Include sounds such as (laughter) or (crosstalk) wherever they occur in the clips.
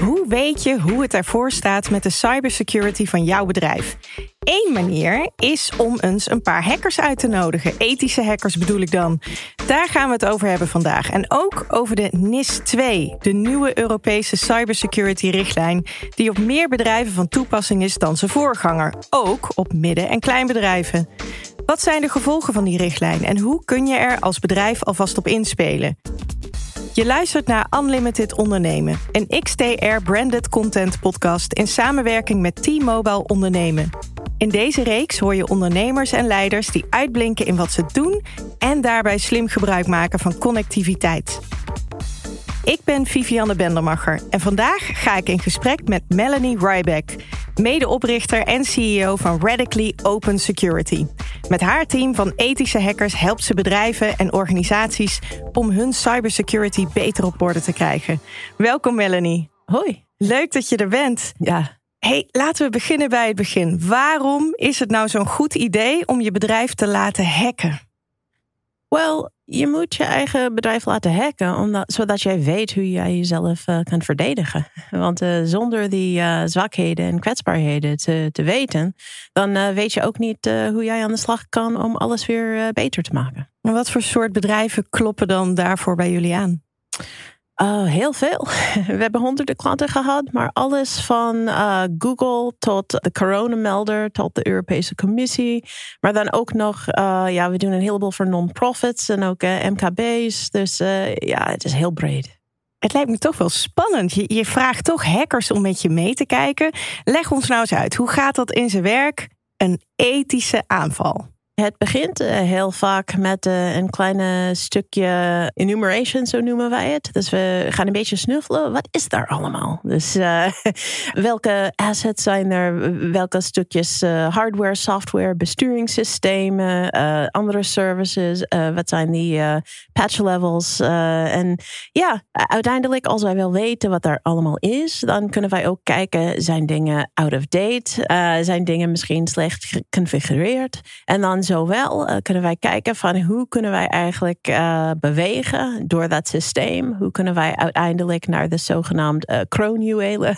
Hoe weet je hoe het ervoor staat met de cybersecurity van jouw bedrijf? Eén manier is om eens een paar hackers uit te nodigen. Ethische hackers bedoel ik dan. Daar gaan we het over hebben vandaag. En ook over de NIS 2, de nieuwe Europese cybersecurity-richtlijn, die op meer bedrijven van toepassing is dan zijn voorganger. Ook op midden- en kleinbedrijven. Wat zijn de gevolgen van die richtlijn en hoe kun je er als bedrijf alvast op inspelen? Je luistert naar Unlimited Ondernemen, een XTR-branded content podcast in samenwerking met T-Mobile Ondernemen. In deze reeks hoor je ondernemers en leiders die uitblinken in wat ze doen en daarbij slim gebruik maken van connectiviteit. Ik ben Vivianne Bendermacher en vandaag ga ik in gesprek met Melanie Ryback, medeoprichter en CEO van Radically Open Security. Met haar team van ethische hackers helpt ze bedrijven en organisaties om hun cybersecurity beter op orde te krijgen. Welkom Melanie. Hoi. Leuk dat je er bent. Ja. Hey, laten we beginnen bij het begin. Waarom is het nou zo'n goed idee om je bedrijf te laten hacken? Wel, je moet je eigen bedrijf laten hacken, omdat, zodat jij weet hoe jij jezelf uh, kan verdedigen. (laughs) Want uh, zonder die uh, zwakheden en kwetsbaarheden te, te weten, dan weet je ook niet hoe jij aan de slag kan om alles weer beter te maken. En wat voor soort bedrijven kloppen dan daarvoor bij jullie aan? Uh, heel veel. (laughs) We hebben honderden klanten gehad, maar alles van uh, Google tot de coronamelder tot de Europese Commissie. Maar dan ook nog, uh, ja, we doen een heleboel voor non-profits en ook MKB's. Dus ja, het is heel breed. Het lijkt me toch wel spannend. Je, je vraagt toch hackers om met je mee te kijken. Leg ons nou eens uit, hoe gaat dat in zijn werk? Een ethische aanval. Het begint eh, heel vaak met eh, een kleine stukje enumeration, zo noemen wij het. Dus we gaan een beetje snuffelen. Wat is daar allemaal? Dus uh, (laughs) welke assets zijn er? Welke stukjes hardware, software, besturingssystemen, andere services? wat zijn die patch levels? en ja, uiteindelijk, als wij wel weten wat er allemaal is, dan kunnen wij ook kijken: zijn dingen out of date? zijn dingen misschien slecht geconfigureerd? En dan zowel uh, kunnen wij kijken van hoe kunnen wij eigenlijk uh, bewegen door dat systeem. Hoe kunnen wij uiteindelijk naar de zogenaamde uh, kroonjuwelen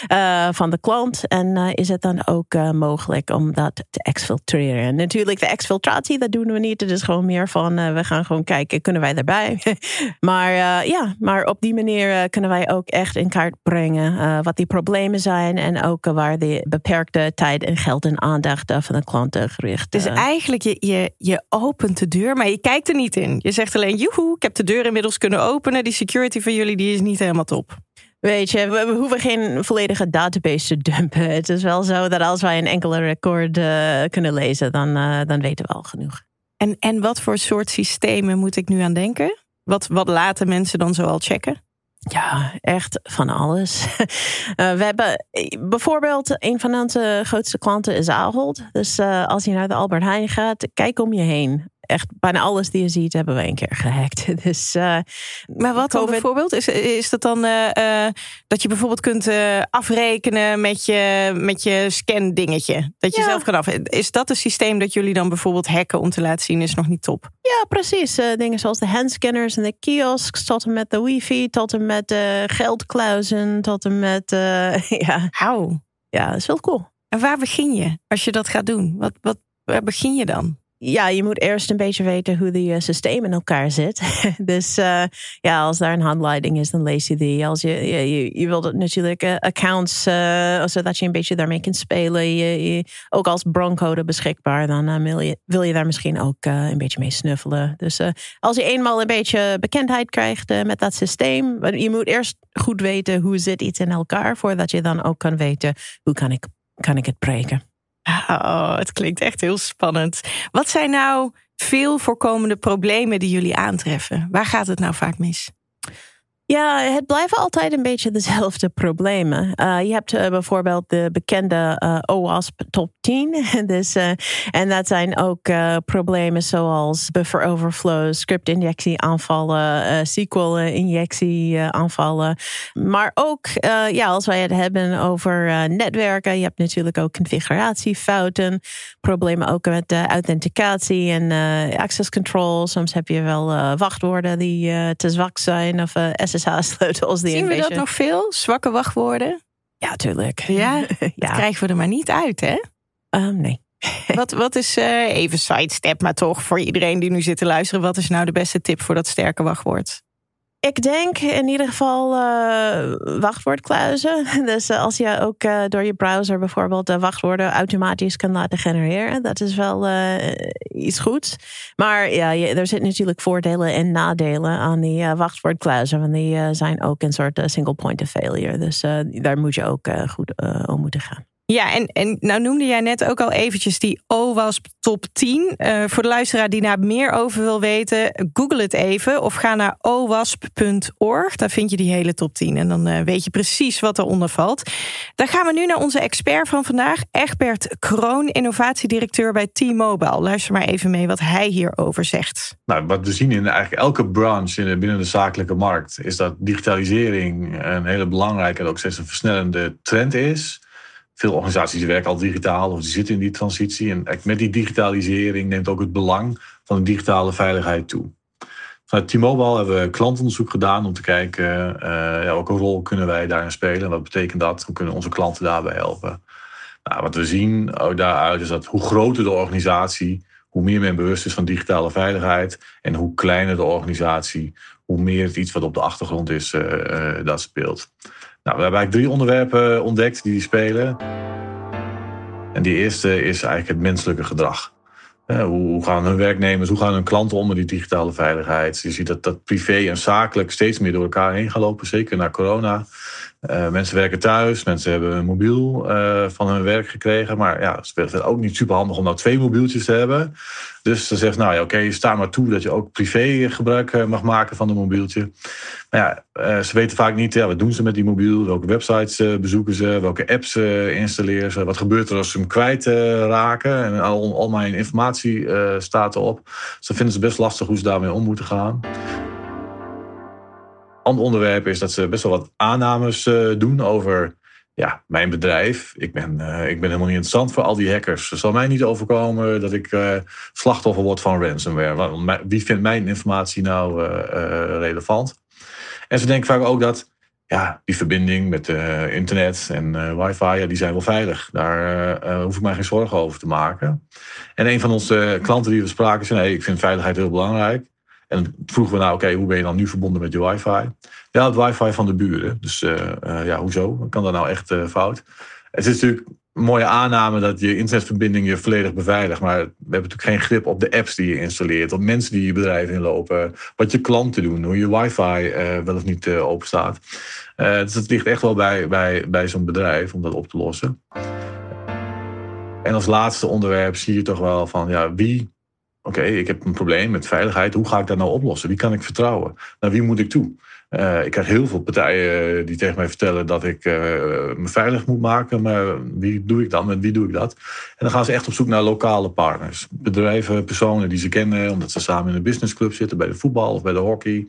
(laughs) van de klant. En is het dan ook mogelijk om dat te exfiltreren. En natuurlijk de exfiltratie, dat doen we niet. Het is gewoon meer van we gaan gewoon kijken, kunnen wij erbij? (laughs) maar ja, maar op die manier kunnen wij ook echt in kaart brengen wat die problemen zijn. En ook waar de beperkte tijd en geld en aandacht van de klanten gericht. Dus eigenlijk je, je, je opent de deur, maar je kijkt er niet in. Je zegt alleen, joehoe, ik heb de deur inmiddels kunnen openen. Die security van jullie die is niet helemaal top. Weet je, we, hoeven geen volledige database te dumpen. Het is wel zo dat als wij een enkele record uh, kunnen lezen, dan, uh, dan weten we al genoeg. En, en wat voor soort systemen moet ik nu aan denken? Wat, wat laten mensen dan zoal checken? Ja, echt van alles. Uh, (laughs) we hebben bijvoorbeeld een van onze grootste klanten is Ahold. Dus uh, als je naar de Albert Heijn gaat, kijk om je heen echt bijna alles die je ziet, hebben we een keer gehackt. (laughs) Dus, uh, maar wat dan bijvoorbeeld? Is, is dat dan uh, uh, dat je bijvoorbeeld kunt afrekenen met je, met je scan dingetje? Dat je ja. zelf kan af. Is dat een systeem dat jullie dan bijvoorbeeld hacken om te laten zien is nog niet top? Ja, precies. dingen zoals de handscanners en de kiosks, tot en met de wifi, tot en met de geldkluizen, tot en met (laughs) ja. Hou. Ja, dat is wel cool. En waar begin je als je dat gaat doen? Wat, wat, waar begin je dan? Ja, je moet eerst een beetje weten hoe die uh, systeem in elkaar zit. (laughs) dus uh, ja, als daar een handleiding is, dan lees je die. Als je, je, je, wilt natuurlijk uh, accounts, zodat je een beetje daarmee kunt spelen. Ook als broncode beschikbaar, dan wil, je, wil je daar misschien ook een beetje mee snuffelen. Dus als je eenmaal een beetje bekendheid krijgt met dat systeem, je moet eerst goed weten hoe zit iets in elkaar, voordat je dan ook kan weten hoe kan ik, kan ik het breken. Oh, het klinkt echt heel spannend. Wat zijn nou veel voorkomende problemen die jullie aantreffen? Waar gaat het nou vaak mis? Ja, het blijven altijd een beetje dezelfde problemen. Uh, je hebt uh, bijvoorbeeld de bekende uh, OWASP top 10. (laughs) dus, en dat zijn ook problemen zoals buffer overflow, script-injectie aanvallen, SQL-injectie aanvallen. Maar ook ja, als wij het hebben over netwerken, je hebt natuurlijk ook configuratiefouten, problemen ook met authenticatie en access control. Soms heb je wel wachtwoorden die te zwak zijn of SSH-sleutels. Zien we dat nog veel? Zwakke wachtwoorden? Ja, tuurlijk. Ja, (laughs) ja. dat krijgen we er maar niet uit, hè? Um, nee. (laughs) wat, wat is, uh, even sidestep, maar toch voor iedereen die nu zit te luisteren, wat is nou de beste tip voor dat sterke wachtwoord? Ik denk in ieder geval uh, wachtwoordkluizen. (laughs) Dus uh, als je ook uh, door je browser bijvoorbeeld de wachtwoorden automatisch kan laten genereren, dat is wel iets goeds. Maar ja, er zitten natuurlijk voordelen en nadelen aan die wachtwoordkluizen, want die zijn ook een soort single point of failure. Dus daar moet je ook goed om moeten gaan. Ja, en, en nou noemde jij net ook al eventjes die OWASP top 10. Uh, eh, voor de luisteraar die daar meer over wil weten, google het even of ga naar owasp.org. Daar vind je die hele top 10 en dan uh, weet je precies wat eronder valt. Dan gaan we nu naar onze expert van vandaag, Egbert Kroon, innovatiedirecteur bij T-Mobile. Luister maar even mee wat hij hierover zegt. Nou, wat we zien in eigenlijk elke branche in binnen de zakelijke markt, is dat digitalisering een hele belangrijke en ook steeds een versnellende trend is veel organisaties werken al digitaal of die zitten in die transitie. En met die digitalisering neemt ook het belang van de digitale veiligheid toe. Vanuit T-Mobile hebben we klantonderzoek gedaan om te kijken uh, ja, welke rol kunnen wij daarin spelen. Wat betekent dat? Hoe kunnen onze klanten daarbij helpen? Nou, wat we zien daaruit is dat hoe groter de organisatie, hoe meer men bewust is van digitale veiligheid. En hoe kleiner de organisatie, hoe meer het iets wat op de achtergrond is, uh, uh, dat speelt. Nou, we hebben eigenlijk drie onderwerpen ontdekt die, die spelen. En die eerste is eigenlijk het menselijke gedrag. hoe gaan hun werknemers, hoe gaan hun klanten om met die digitale veiligheid? Je ziet dat, dat privé en zakelijk steeds meer door elkaar heen gaan lopen, zeker na corona. Uh, mensen werken thuis, mensen hebben een mobiel uh, van hun werk gekregen. Maar ja, het is ook niet super handig om nou twee mobieltjes te hebben. Dus ze zegt, nou ja, oké, sta maar toe dat je ook privé gebruik eh, mag maken van een mobieltje. Maar ja, ze weten vaak niet, ja, wat doen ze met die mobiel? Welke websites bezoeken ze? Welke apps installeren ze? Wat gebeurt er als ze hem kwijt raken? En al, al mijn informatie staat erop. Dus dan vinden ze best lastig hoe ze daarmee om moeten gaan ander onderwerp is dat ze best wel wat aannames uh, doen over ja, mijn bedrijf. Ik ben, uh, ik ben helemaal niet interessant voor al die hackers. Het zal mij niet overkomen dat ik uh, slachtoffer word van ransomware. Wie vindt mijn informatie nou relevant? En ze denken vaak ook dat ja, die verbinding met internet en wifi, die zijn wel veilig. Daar hoef ik mij geen zorgen over te maken. En een van onze klanten die we spraken zei, nee, ik vind veiligheid heel belangrijk. En vroegen we nou, oké, hoe ben je dan nu verbonden met je wifi? Ja, het wifi van de buren. Dus uh, uh, ja, hoezo? Kan dat nou echt uh, fout? Het is natuurlijk een mooie aanname dat je internetverbinding je volledig beveiligt. Maar we hebben natuurlijk geen grip op de apps die je installeert. Op mensen die je bedrijf inlopen. Wat je klanten doen. Hoe je wifi wel of niet open staat. dus het ligt echt wel bij, bij, bij zo'n bedrijf om dat op te lossen. En als laatste onderwerp zie je toch wel van ja, wie Oké, ik heb een probleem met veiligheid. Hoe ga ik dat nou oplossen? Wie kan ik vertrouwen? Naar wie moet ik toe? Uh, ik krijg heel veel partijen eh, die tegen mij vertellen dat ik uh, me veilig moet maken. Maar wie doe ik dan? Met wie doe ik dat? En dan gaan ze echt op zoek naar lokale partners. Bedrijven, personen die ze kennen, omdat ze samen in een businessclub zitten, bij de voetbal of bij de hockey.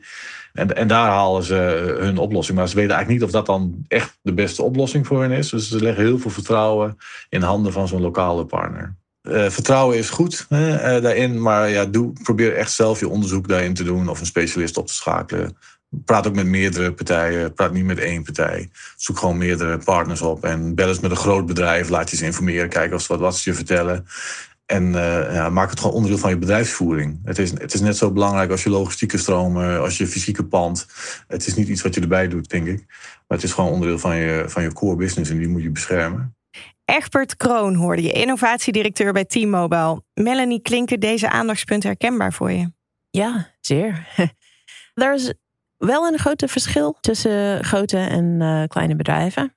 En, en daar halen ze hun oplossing. Maar ze weten eigenlijk niet of dat dan echt de beste oplossing voor hen is. Dus ze leggen heel veel vertrouwen in handen van zo'n lokale partner. Uh, vertrouwen is goed uh, daarin, maar ja, doe, probeer echt zelf je onderzoek daarin te doen of een specialist op te schakelen. Praat ook met meerdere partijen, praat niet met één partij. Zoek gewoon meerdere partners op en bel eens met een groot bedrijf, laat je ze informeren, kijken of ze wat, wat ze je vertellen. En uh, ja, maak het gewoon onderdeel van je bedrijfsvoering. Het is, het is net zo belangrijk als je logistieke stromen, als je fysieke pand. Het is niet iets wat je erbij doet, denk ik. Maar het is gewoon onderdeel van je, van je core business en die moet je beschermen. Egbert Kroon hoorde je, innovatiedirecteur bij T-Mobile. Melanie, klinken deze aandachtspunten herkenbaar voor je? Ja, zeer. (laughs) er is wel een grote verschil tussen grote en uh, kleine bedrijven.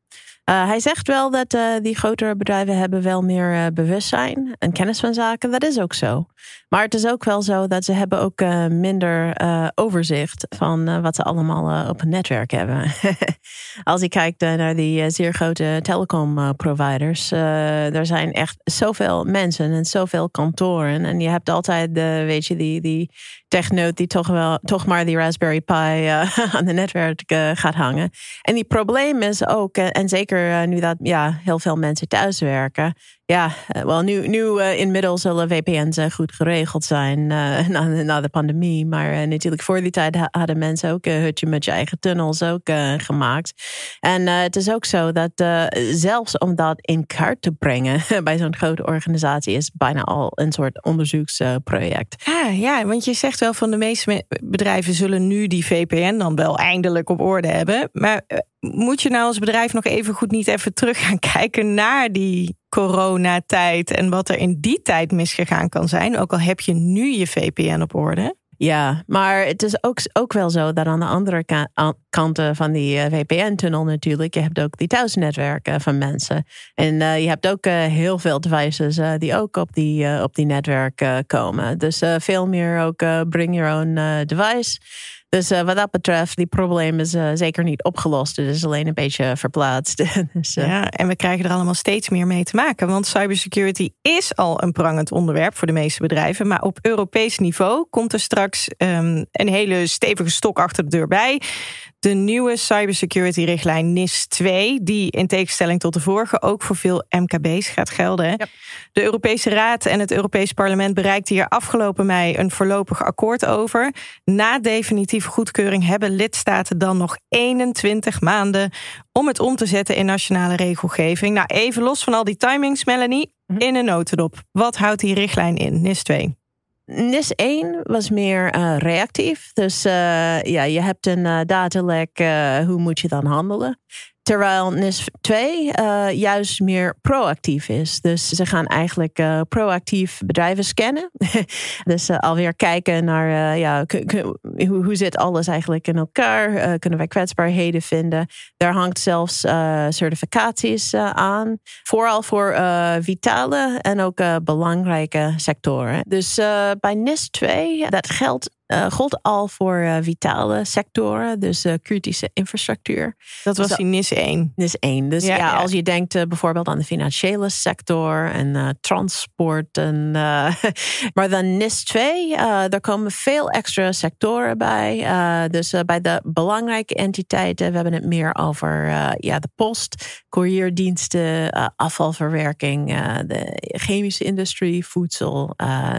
Uh, hij zegt wel dat uh, die grotere bedrijven hebben wel meer bewustzijn en kennis van zaken. Dat is ook zo. Maar het is ook wel zo dat ze hebben ook minder overzicht van wat ze allemaal op een netwerk hebben. (laughs) Als je kijkt naar die zeer grote telecom providers, er zijn echt zoveel mensen en zoveel kantoren. En je hebt altijd, weet je, die, die technoot die toch, wel, toch maar die Raspberry Pi (laughs) aan de netwerk gaat hangen. En die probleem is ook, en zeker nu dat ja, heel veel mensen thuiswerken, Ja, eh, wel nu, nu uh, inmiddels zullen VPN's uh, goed geregeld zijn (laughs) na, na, de pandemie. Maar natuurlijk voor die tijd hadden mensen ook hutje met je eigen tunnels ook gemaakt. En het is ook zo dat zelfs om dat in kaart te brengen (laughs) bij zo'n grote organisatie is bijna al een soort onderzoeksproject. Ah, ja, want je zegt wel van de meeste bedrijven zullen nu die VPN dan wel eindelijk op orde hebben. Maar moet je nou als bedrijf nog even goed niet even terug gaan (laughs) kijken naar die coronatijd en wat er in die tijd misgegaan kan zijn, ook al heb je nu je VPN op orde? Ja, maar het is ook, ook wel zo dat aan de andere kanten van die eh, VPN-tunnel natuurlijk, je hebt ook die thuisnetwerken van mensen. En uh, je hebt ook uh, heel veel devices die ook op die, op die netwerk komen. Dus veel meer ook bring your own device. Dus uh, wat dat betreft, die probleem is uh, zeker niet opgelost. Het is alleen een beetje verplaatst. (laughs) dus, uh... Ja, en we krijgen er allemaal steeds meer mee te maken. Want cybersecurity is al een prangend onderwerp voor de meeste bedrijven. Maar op Europees niveau komt er straks um, een hele stevige stok achter de deur bij de nieuwe cybersecurity-richtlijn NIS 2, die in tegenstelling tot de vorige ook voor veel MKB's gaat gelden. De Europese Raad en het Europees Parlement bereikten hier afgelopen mei een voorlopig akkoord over. Na definitieve goedkeuring hebben lidstaten dan nog 21 maanden om het om te zetten in nationale regelgeving. Nou, even los van al die timings, Melanie, mhm. in een notendop. Wat houdt die richtlijn in, NIS 2? NIS 1 was meer uh, reactief. Dus uh, ja, je hebt een uh, datalek, hoe moet je dan handelen? Terwijl NIS 2 uh, juist meer proactief is. Dus ze gaan eigenlijk uh, proactief bedrijven scannen. (laughs) dus uh, alweer kijken naar ja, hoe, hoe zit alles eigenlijk in elkaar? kunnen wij kwetsbaarheden vinden? Daar hangt zelfs certificaties aan. Vooral voor vitale en ook belangrijke sectoren. Dus bij NIS 2, dat geldt uh, gold al voor uh, vitale sectoren, dus uh, kritische infrastructuur. Dat dus was in NIS 1. NIS 1. Dus ja, ja, ja. als je denkt bijvoorbeeld aan de financiële sector en transport. En, (laughs) maar dan NIS 2, daar komen veel extra sectoren bij. dus bij de belangrijke entiteiten, we hebben het meer over ja, de post, courierdiensten, afvalverwerking, de chemische industrie, voedsel,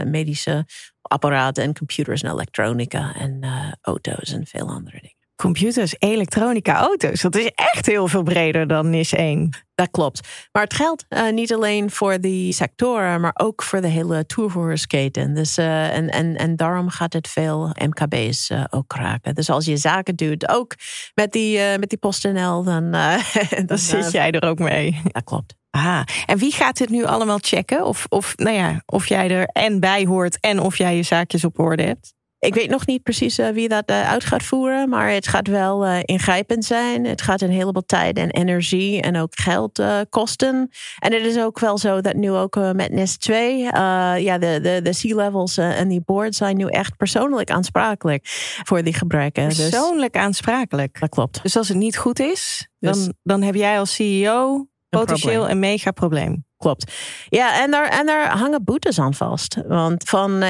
medische apparaten en computers en elektronica en uh, auto's en veel andere dingen. Computers, elektronica, auto's. Dat is echt heel veel breder dan NIS 1. Dat klopt. Maar het geldt uh, niet alleen voor die sectoren, maar ook voor de hele toevoersketen. Dus, uh, en, en, en daarom gaat het veel MKB's uh, ook raken. Dus als je zaken doet, ook met die, met die PostNL, dan, (laughs) dan, dan zit jij er ook mee. Dat klopt. Ah, en wie gaat dit nu allemaal checken? Of, of, nou ja, of jij er en bij hoort en of jij je zaakjes op orde hebt? Ik weet nog niet precies uh, wie dat uh, uit gaat voeren, maar het gaat wel uh, ingrijpend zijn. Het gaat een heleboel tijd en energie en ook geld kosten. En het is ook wel zo dat nu ook met NIST 2, ja, de, de, de C-levels en die boards zijn nu echt persoonlijk aansprakelijk voor die gebreken. Dus persoonlijk dus, aansprakelijk? Dat klopt. Dus als het niet goed is, dan, dus, dan heb jij als CEO potentieel een mega probleem. Klopt. Ja, en daar, en daar hangen boetes aan vast. Want van 1,4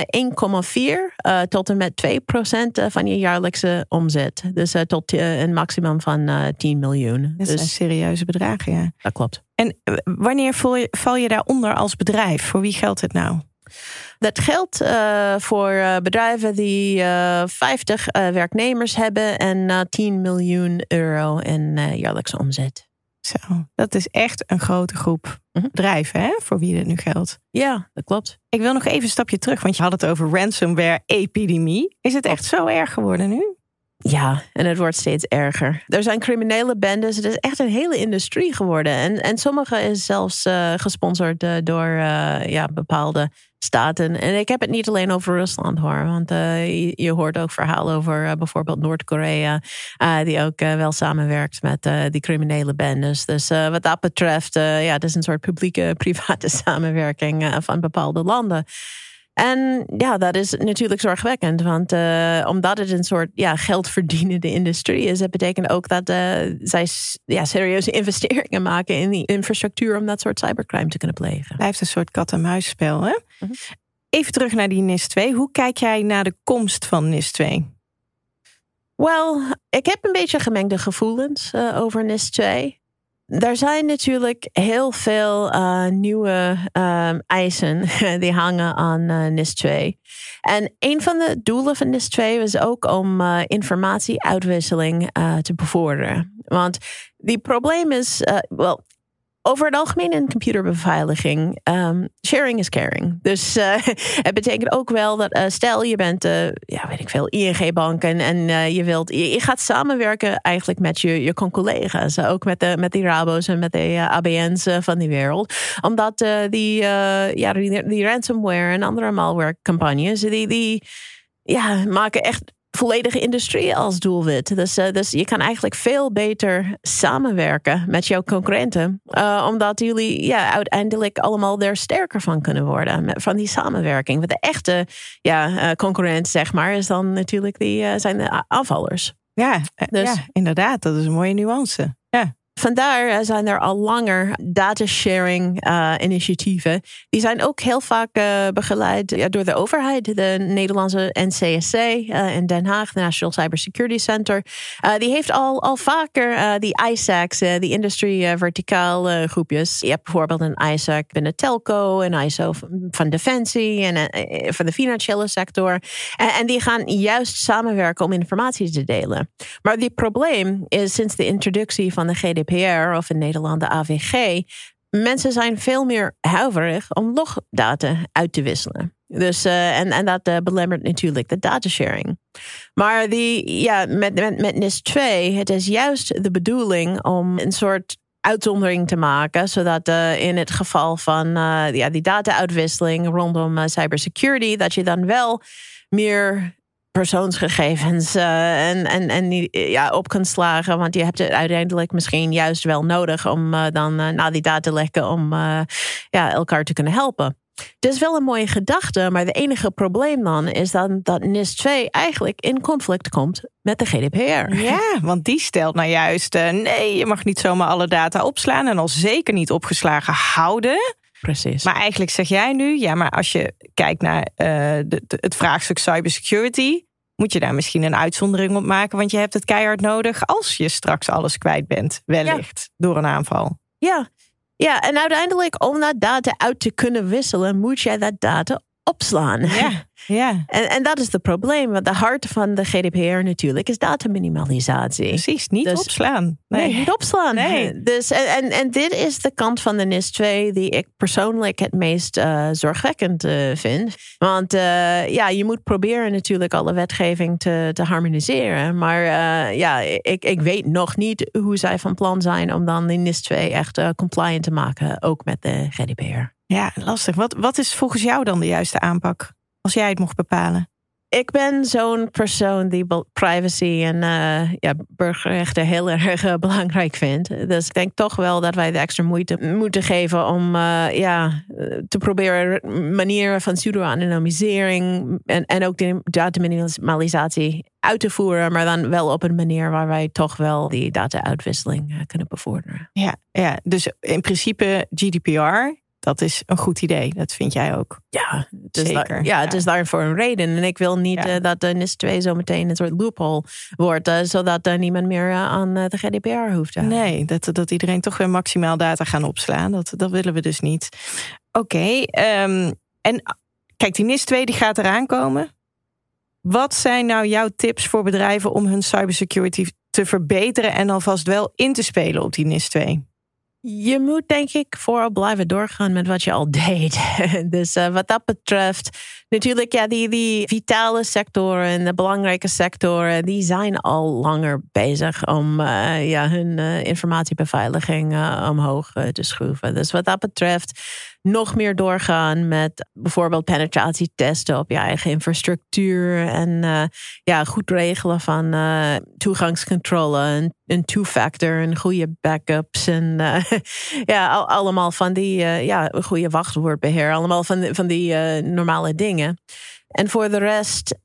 uh, eh, tot en met 2 procent eh, van je jaarlijkse omzet. Dus uh, tot een maximum van 10 miljoen. Dat dus, serieuze bedragen, ja. Dat klopt. En wanneer val je, val je daaronder als bedrijf? Voor wie geldt het nou? Dat geldt uh, voor uh, bedrijven die uh, 50 werknemers hebben en 10 miljoen euro in jaarlijkse omzet. Zo, dat is echt een grote groep mhm. bedrijven hè, voor wie dit nu geldt. Ja, dat klopt. Ik wil nog even een stapje terug, want je had het over ransomware-epidemie. Is het echt zo erg geworden nu? Ja, en het wordt steeds erger. Er zijn criminele bendes. Het is echt een hele industrie geworden. En, en sommige is zelfs uh, gesponsord uh, door uh, ja, bepaalde staten. En ik heb het niet alleen over Rusland hoor. Want je, je, hoort ook verhalen over bijvoorbeeld Noord-Korea. die ook wel samenwerkt met die criminele bendes. Dus wat dat betreft, ja, het is een soort publieke-private (laughs) samenwerking van bepaalde landen. En ja, dat is natuurlijk zorgwekkend. Want uh, omdat het een soort ja, geldverdienende industrie is, dat betekent ook dat uh, zij ja, serieuze investeringen maken in die infrastructuur om dat soort cybercrime te kunnen plegen. Blijft een soort kat-en-muisspel, hè? Mhm. Even terug naar die NIS 2. Hoe kijk jij naar de komst van NIS 2? Wel, ik heb een beetje gemengde gevoelens uh, over NIS 2. Er zijn natuurlijk heel veel uh, nieuwe um, eisen (laughs) die hangen aan uh, NIS 2. En een van de doelen van NIS 2 was ook om uh, informatieuitwisseling te bevorderen. Want die probleem is, wel, over het algemeen in computerbeveiliging, um, sharing is caring. Dus uh, (laughs) het betekent ook wel dat, uh, stel je bent, uh, ja, weet ik veel, ING-bank en, en je, wilt, je, gaat samenwerken eigenlijk met je, je collega's. Ook met, de, met die Rabo's en met de ABN's van die wereld. Omdat die, ja, die, die, ransomware en andere malware campagnes, die, die ja, maken echt volledige industrie als doelwit. Dus, uh, dus je kan eigenlijk veel beter samenwerken met jouw concurrenten. Uh, omdat jullie ja, uiteindelijk allemaal er sterker van kunnen worden. Met, van die samenwerking. Want de echte ja, uh, concurrent, zeg maar, is dan natuurlijk die, zijn de aanvallers. Ja, dus, ja, inderdaad. Dat is een mooie nuance. Vandaar eh, zijn er al langer data sharing uh, initiatieven. Die zijn ook heel vaak uh, begeleid door de overheid. De Nederlandse NCSC uh, in Den Haag, National Cybersecurity Center. die heeft al, al vaker die ISACs, die industrie verticaal groepjes. Je hebt bijvoorbeeld een ISAC binnen telco, een ISO van defensie en van de financiële sector. En, die gaan juist samenwerken om informatie te delen. Maar die probleem is sinds de introductie van de GDPR Of in Nederland de AVG. Mensen zijn veel meer huiverig om logdata uit te wisselen. Dus, uh, en, en dat uh, belemmert natuurlijk de datasharing. Maar die, ja, met, met, met NIS 2, het is juist de bedoeling om een soort uitzondering te maken, zodat uh, in het geval van ja, die data-uitwisseling rondom cybersecurity, dat je dan wel meer persoonsgegevens uh, en, en, en ja, op kan slagen. Want je hebt het uiteindelijk misschien juist wel nodig om uh, dan uh, na die data lekken om ja, elkaar te kunnen helpen. Het is wel een mooie gedachte, maar de enige probleem dan is dan dat NIS 2 eigenlijk in conflict komt met de GDPR. Ja, want die stelt nou juist: nee, je mag niet zomaar alle data opslaan en al zeker niet opgeslagen houden. Precies. Maar eigenlijk zeg jij nu, ja, maar als je kijkt naar de, het vraagstuk cybersecurity, moet je daar misschien een uitzondering op maken. Want je hebt het keihard nodig als je straks alles kwijt bent, wellicht, door een aanval. Ja. ja, en uiteindelijk om dat data uit te kunnen wisselen, moet jij dat data opslaan. Ja. Ja. (laughs) En, en dat is het probleem. Want de hart van de GDPR natuurlijk is dataminimalisatie. Precies, niet dus, opslaan. Nee. niet opslaan. Nee. Dus, en, en, dit is de kant van de NIS 2 die ik persoonlijk het meest uh, zorgwekkend uh, vind. Want uh, ja, je moet proberen natuurlijk alle wetgeving te, te harmoniseren. Maar ja, ik, ik weet nog niet hoe zij van plan zijn om dan de NIS 2 echt compliant te maken. Ook met de GDPR. Ja, lastig. Wat, wat is volgens jou dan de juiste aanpak? Als jij het mocht bepalen. Ik ben zo'n persoon die privacy en uh, ja, burgerrechten heel (laughs) erg uh, belangrijk vindt. Dus ik denk toch wel dat wij de extra moeite moeten geven om uh, ja, te proberen manieren van pseudo-anonymisering en, en ook de dataminimalisatie uit te voeren, maar dan wel op een manier waar wij toch wel die data-uitwisseling kunnen bevorderen. Ja, ja, dus in principe GDPR dat is een goed idee. Dat vind jij ook. Ja, het is, Zeker. Daar, ja, het is daar voor een reden. En ik wil niet uh, dat de NIS 2 zo meteen een soort loophole wordt. Uh, zodat er niemand meer uh, aan de GDPR hoeft te Nee, dat, dat iedereen toch weer maximaal data gaan opslaan. Dat, dat willen we dus niet. Oké, okay, um, en kijk, die NIS 2 die gaat eraan komen. Wat zijn nou jouw tips voor bedrijven om hun cybersecurity te verbeteren en alvast wel in te spelen op die NIS 2? Je moet denk ik vooral blijven doorgaan met wat je al deed. (laughs) dus uh, wat dat betreft, natuurlijk ja, die, vitale sectoren, de belangrijke sectoren, die zijn al langer bezig om uh, ja, hun informatiebeveiliging omhoog te schroeven. Dus wat dat betreft, nog meer doorgaan met bijvoorbeeld penetratietesten op je eigen infrastructuur. En uh, ja, goed regelen van uh, toegangscontrole, een, two-factor, een goede backups. En uh, (laughs) ja, al, allemaal van die ja, goede wachtwoordbeheer. Allemaal van, van die normale dingen. En voor de rest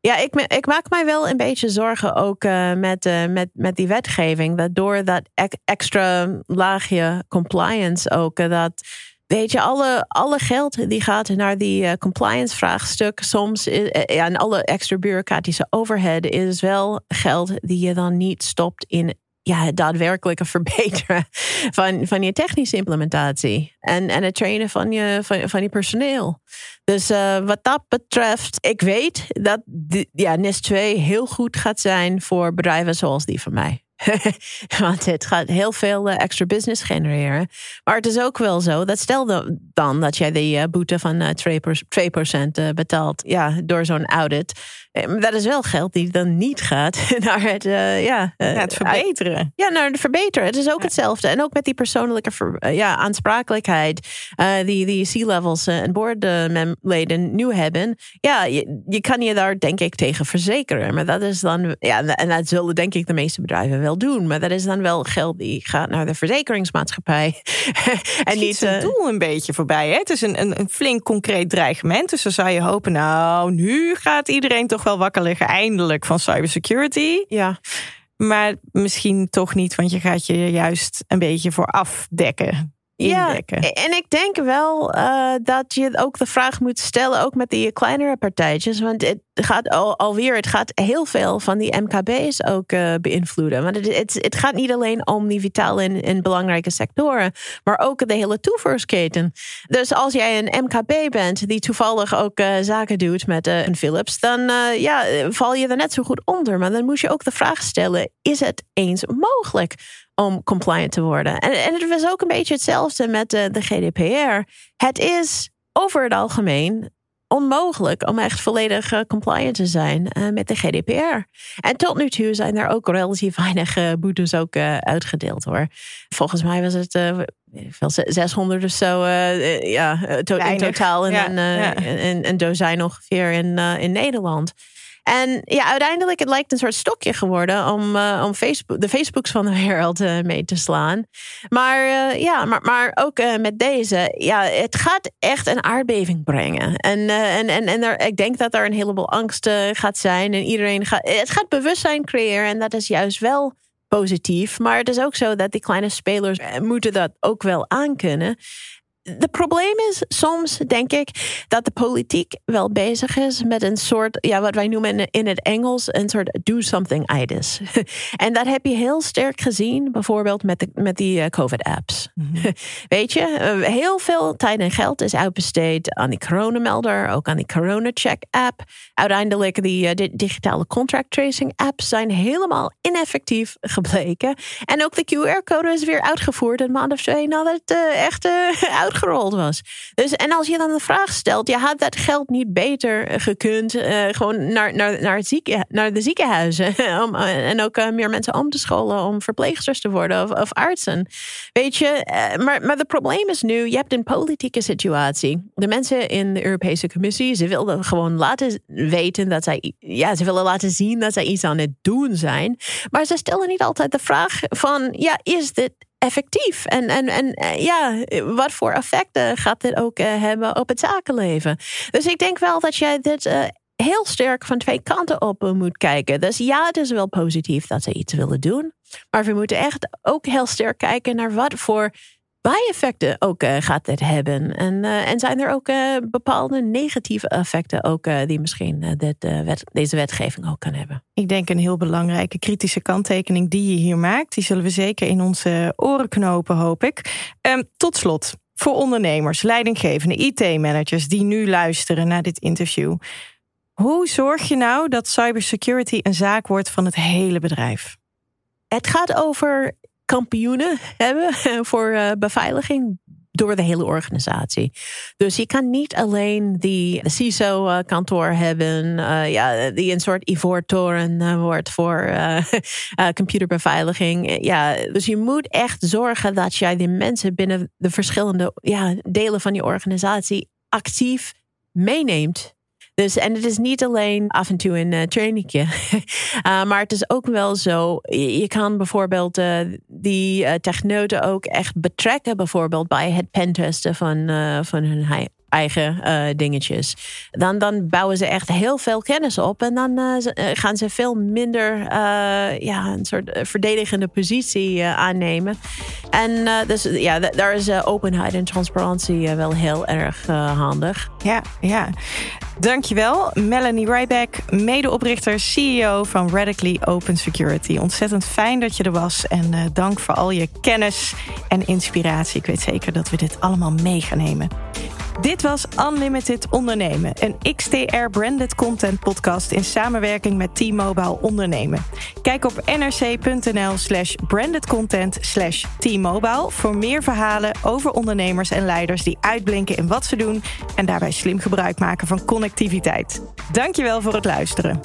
ja, ik, ik, maak mij wel een beetje zorgen ook met, met, met die wetgeving. Dat door dat extra laagje compliance ook, dat Weet je, alle, alle geld die gaat naar die uh, compliance vraagstuk. Soms uh, ja, en alle extra bureaucratische overhead is wel geld die je dan niet stopt in ja, het daadwerkelijke (laughs) verbeteren van, van je technische implementatie. En, en het trainen van je, van, van je personeel. Dus uh, wat dat betreft, ik weet dat ja, NIS 2 heel goed gaat zijn voor bedrijven zoals die van mij. (laughs) Want het gaat heel veel uh, extra business genereren. Maar het is ook wel zo dat stel dan dat jij de uh, boete van uh, 2%, betaalt ja, door zo'n audit. Dat is wel geld die dan niet gaat (laughs) naar het, ja, het verbeteren. Ja, naar het verbeteren. Het is ook hetzelfde. En ook met die persoonlijke ja, aansprakelijkheid die, die C-levels en boardleden nu hebben. Ja, je, je kan je daar denk ik tegen verzekeren. Maar dat is dan, ja, en dat zullen denk ik de meeste bedrijven wel doen. Maar dat is dan wel geld die gaat naar de verzekeringsmaatschappij. (laughs) en niet het doel een beetje voorbij. Hè? Het is een, een, een, flink concreet dreigement. Dus dan zou je hopen, nou, nu gaat iedereen toch wel wakker liggen, eindelijk van cybersecurity. Ja. Maar misschien toch niet, want je gaat je juist een beetje voor afdekken. Ja, en ik denk wel uh, dat je ook de vraag moet stellen, ook met die kleinere partijtjes. Want het gaat al, alweer, het gaat heel veel van die MKB's ook uh, beïnvloeden. Want het, het, het, gaat niet alleen om die vitale en, en, belangrijke sectoren, maar ook de hele toevoersketen. Dus als jij een MKB bent die toevallig ook uh, zaken doet met een Philips, dan ja, val je er net zo goed onder. Maar dan moet je ook de vraag stellen: is het eens mogelijk? Om compliant te worden. En, en het was ook een beetje hetzelfde met de, de GDPR. Het is over het algemeen onmogelijk om echt volledig uh, compliant te zijn uh, met de GDPR. En tot nu toe zijn er ook relatief weinig uh, boetes ook uitgedeeld hoor. Volgens mij was het veel 600 of zo ja, to in totaal en ja, een, ja. een, een dozijn ongeveer in, in Nederland. En ja, uiteindelijk het lijkt een soort stokje geworden om, uh, om Facebook, de Facebooks van de wereld uh, mee te slaan. Maar uh, ja, maar, maar ook met deze, ja, het gaat echt een aardbeving brengen. En, en, en, en ik denk dat er een heleboel angst gaat zijn. En iedereen gaat, het gaat bewustzijn creëren. En dat is juist wel positief. Maar het is ook zo dat die kleine spelers moeten dat ook wel aankunnen de probleem is soms, denk ik, dat de politiek wel bezig is met een soort, ja, wat wij noemen in het Engels, een soort do something itis. (laughs) en dat heb je heel sterk gezien, bijvoorbeeld met, de, met die uh, COVID-apps. Mhm. (laughs) Weet je, uh, heel veel tijd en geld is uitbesteed aan die coronamelder, ook aan die corona-check-app. Uiteindelijk die uh, digitale contract tracing apps zijn helemaal ineffectief gebleken. En ook de QR-code is weer uitgevoerd een maand of twee nadat het echt (laughs) uit gerold was. Dus, en als je dan de vraag stelt, je had dat geld niet beter gekund, uh, gewoon naar, naar, naar, het naar de ziekenhuizen. (laughs) om, eh, en ook meer mensen om te scholen om verpleegsters te worden of, of artsen. Weet je, maar, maar het probleem is nu, je hebt een politieke situatie. De mensen in de Europese Commissie, ze wilden gewoon laten weten dat zij, ja, ze willen laten zien dat zij iets aan het doen zijn. Maar ze stellen niet altijd de vraag van, ja, is dit effectief? En, en, en eh, ja, wat voor effecten gaat dit ook uh, hebben op het zakenleven? Dus ik denk wel dat jij dit uh, heel sterk van twee kanten op moet kijken. Dus ja, het is wel positief dat ze iets willen doen. Maar we moeten echt ook heel sterk kijken naar wat voor bijeffecten ook uh, gaat dit hebben? En, uh, en zijn er ook uh, bepaalde negatieve effecten ook die misschien dit, wet, deze wetgeving ook kan hebben? Ik denk een heel belangrijke kritische kanttekening die je hier maakt. Die zullen we zeker in onze oren knopen, hoop ik. Um, tot slot, voor ondernemers, leidinggevende, IT-managers die nu luisteren naar dit interview. Hoe zorg je nou dat cybersecurity een zaak wordt van het hele bedrijf? Het gaat over kampioenen hebben (laughs) voor uh, beveiliging door de hele organisatie. Dus je kan niet alleen die CISO-kantoor hebben, uh, ja, die een soort ivoortoren uh, wordt voor (laughs) computerbeveiliging. Ja, dus je moet echt zorgen dat jij die mensen binnen de verschillende ja, delen van je organisatie actief meeneemt dus, en het is niet alleen af en toe een uh, trainingje. uh, (laughs) maar het is ook wel zo. Je, kan bijvoorbeeld uh, die technoten ook echt betrekken. Bijvoorbeeld bij het pentesten van, van hun eigen dingetjes. Dan, dan bouwen ze echt heel veel kennis op. En dan gaan ze veel minder ja, een soort verdedigende positie aannemen. En dus ja, daar is openheid en transparantie wel heel erg handig. Ja, ja. Dankjewel, Melanie Ryback, medeoprichter, CEO van Radically Open Security. Ontzettend fijn dat je er was en dank voor al je kennis en inspiratie. Ik weet zeker dat we dit allemaal mee gaan nemen. Dit was Unlimited Ondernemen, een XTR-branded content podcast in samenwerking met T-Mobile Ondernemen. Kijk op nrc.nl slash brandedcontent slash T-Mobile voor meer verhalen over ondernemers en leiders die uitblinken in wat ze doen en daarbij slim gebruik maken van connectiviteit. Dankjewel voor het luisteren.